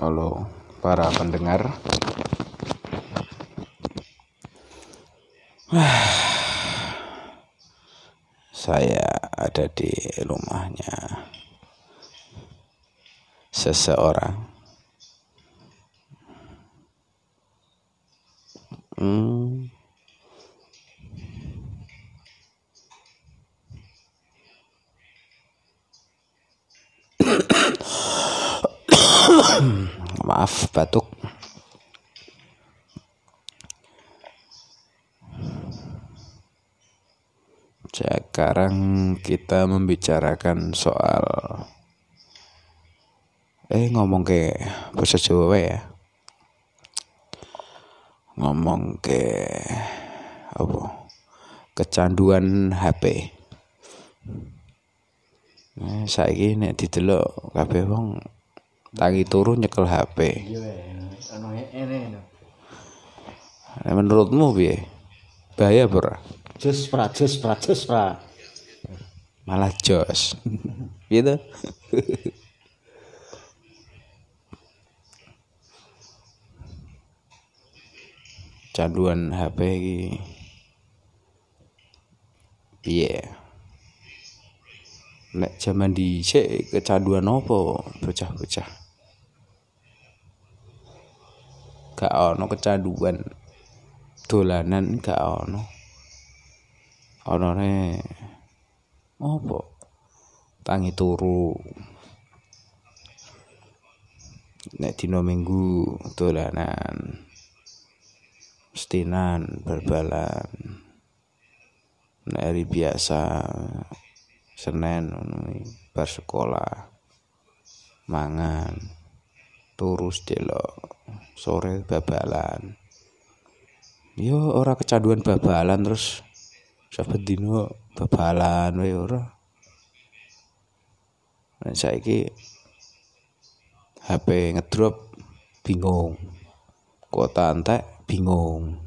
Halo para pendengar Saya ada di rumahnya Seseorang hmm. Maaf batuk. Sekarang kita membicarakan soal Eh ngomong ke bahasa Jawa ya. Ngomong ke apa? Kecanduan HP Nah, saiki nek didelok kabeh wong tangi turu nyekel HP. Nah, menurutmu piye? Bahaya ora? Jos pra, jos pra, jos pra. Malah jos. gitu. Canduan HP iki piye? Nek zaman dhisik kecanduan apa bocah-bocah? Gak ono kecanduan dolanan gak ono. Onone apa? Tangi turu. Nek dino minggu dolanan. Mestinan bal-balan. Nek hari biasa Senin bar sekolah mangan turus delok sore babalan. Yo ora kecanduan babalan terus saben dino babalan wae ora. Nah, saiki HP ngedrop bingung. Kuota entek bingung.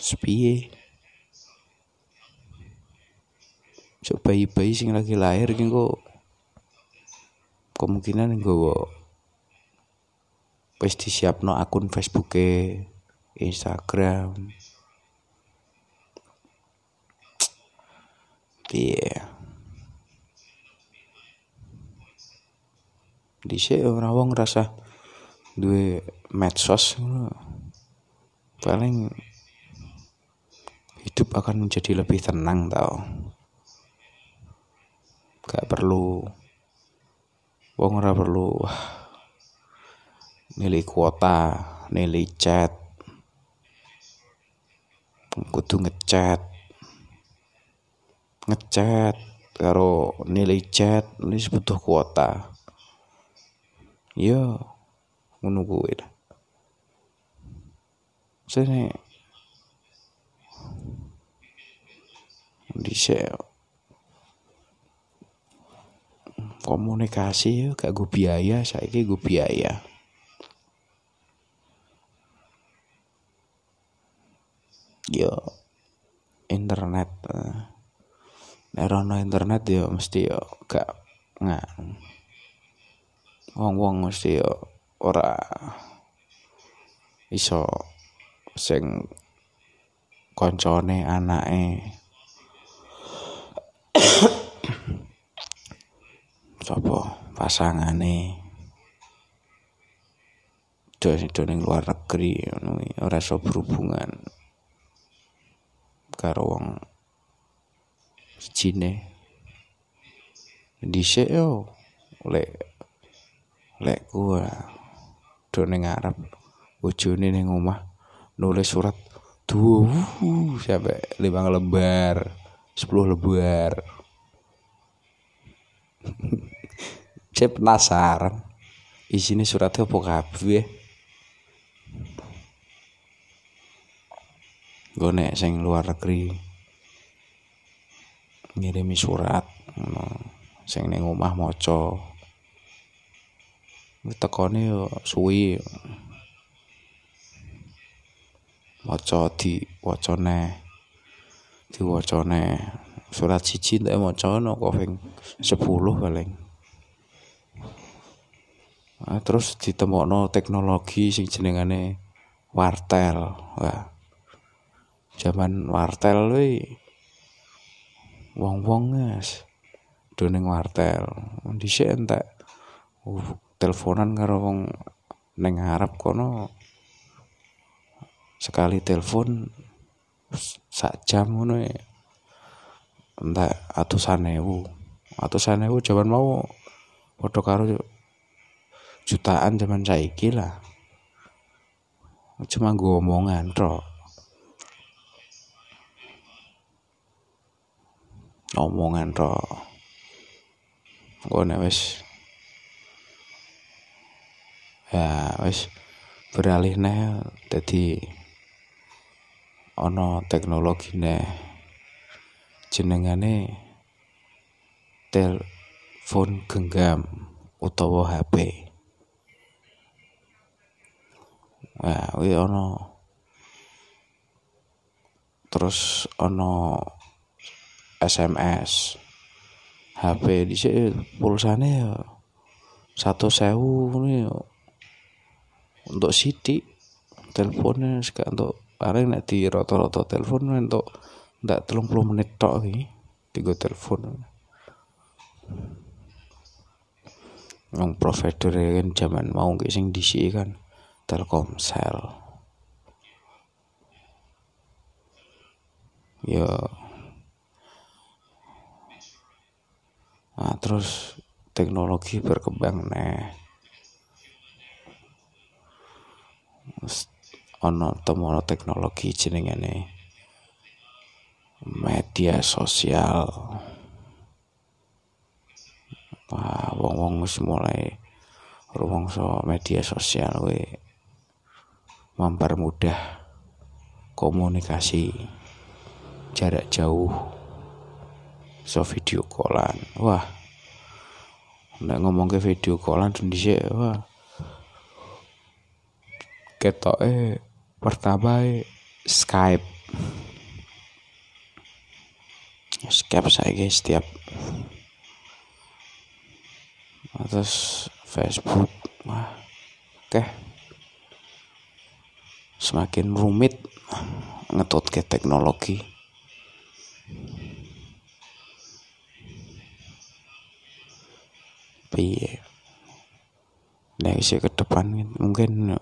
Sepiye? Cuk bayi-bayi sing lagi lahir ki kok kemungkinan nggawa wis disiapno akun Facebooke, Instagram. Piye? Dhisik ora wong rasa duwe medsos paling hidup akan menjadi lebih tenang tau gak perlu wong ora perlu nilai kuota nilai chat kudu ngechat ngechat karo nilai chat ini butuh kuota. Yo ngono kuwi sene dhisik komunikasi gak gue biaya saiki gue biaya. Yo internet nek ono internet yo mesti yo gak nggak wong-wong mesti yo ora iso sing koncone anake sapa pasangane. Do ning luar negeri ngono ora iso berhubungan karo wong sijine. Dhisik yo lek lek gua do ning Arab bojone ning omah nulis surat duh sampai lima lembar sepuluh lembar saya penasaran. Isinya suratnya apa kabeh? Gue nek sing luar negeri ngirimi surat sing ning omah maca. Tekone yo suwi. Maca di wacane diwacane surat siji ndak maca ono kok ping 10 paling Nah, terus ditemokno teknologi sing jenengane wartel. Wah. Zaman wartel kuwi wong-wong wis do ning wartel. Dhisik entek uh, teleponan karo wong ning kono sekali telepon sak jam ngono ya. entek atusan ewu atusan ewu zaman mau padha karo jutaan zaman saiki lah. Cuma gue omongan tok omongan tok gue wis ya wis beralih nih jadi ono teknologine jenengane telepon genggam utawa HP. Nah, kuwi ono. Terus ono SMS. HP dhisik pulsane ya satu sewu ini untuk sidik teleponnya sekarang untuk paling nek di rata-rata telepon untuk ndak 30 menit tok iki tiga telepon. Yang provider kan zaman mau kayak sing DC kan Telkomsel. Ya nah terus teknologi berkembang nih ono temono teknologi jenengane media sosial. Wah wong-wong wis mulai rumangsa media sosial we mempermudah komunikasi jarak jauh so video callan. Wah nek ngomong ke video callan dhisik wah ketoke pertama Skype. Skype saya setiap terus Facebook. Wah oke semakin rumit ngetut ke teknologi. Piye? Nek ke depan mungkin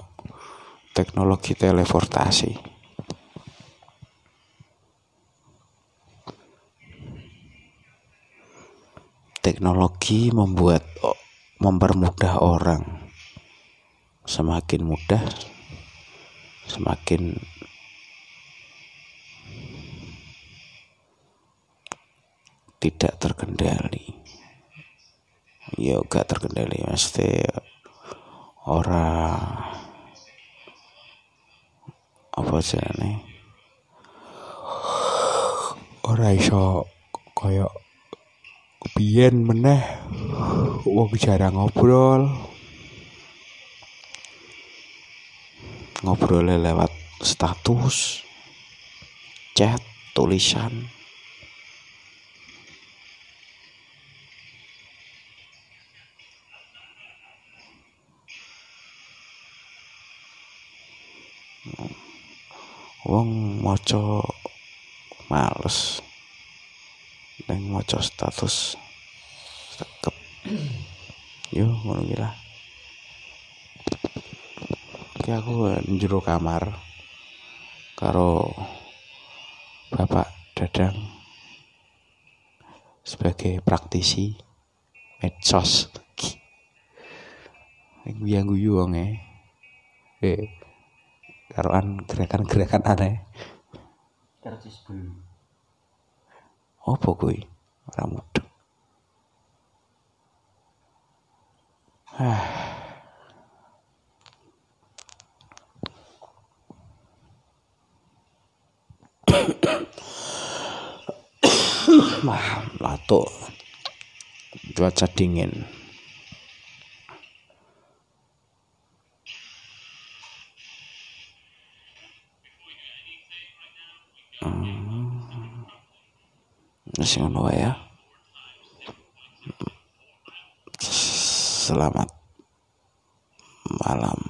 teknologi teleportasi. Teknologi membuat mempermudah orang. Semakin mudah semakin tidak terkendali. Ya gak terkendali mesti orang apa jenenge? Ora iso kaya biyen meneh wong jarang ngobrol ngobrol lewat status chat tulisan. Wong maca males neng maca status. Sekep yo ngono lah Oke aku njero kamar karo Bapak Dadang sebagai praktisi medsos. Yang guyu wong eh karoan gerakan-gerakan aneh. Karcis blue apa kuwi ora mudeng. Ah Wah, lato cuaca dingin. Masih ngono ya. Selamat malam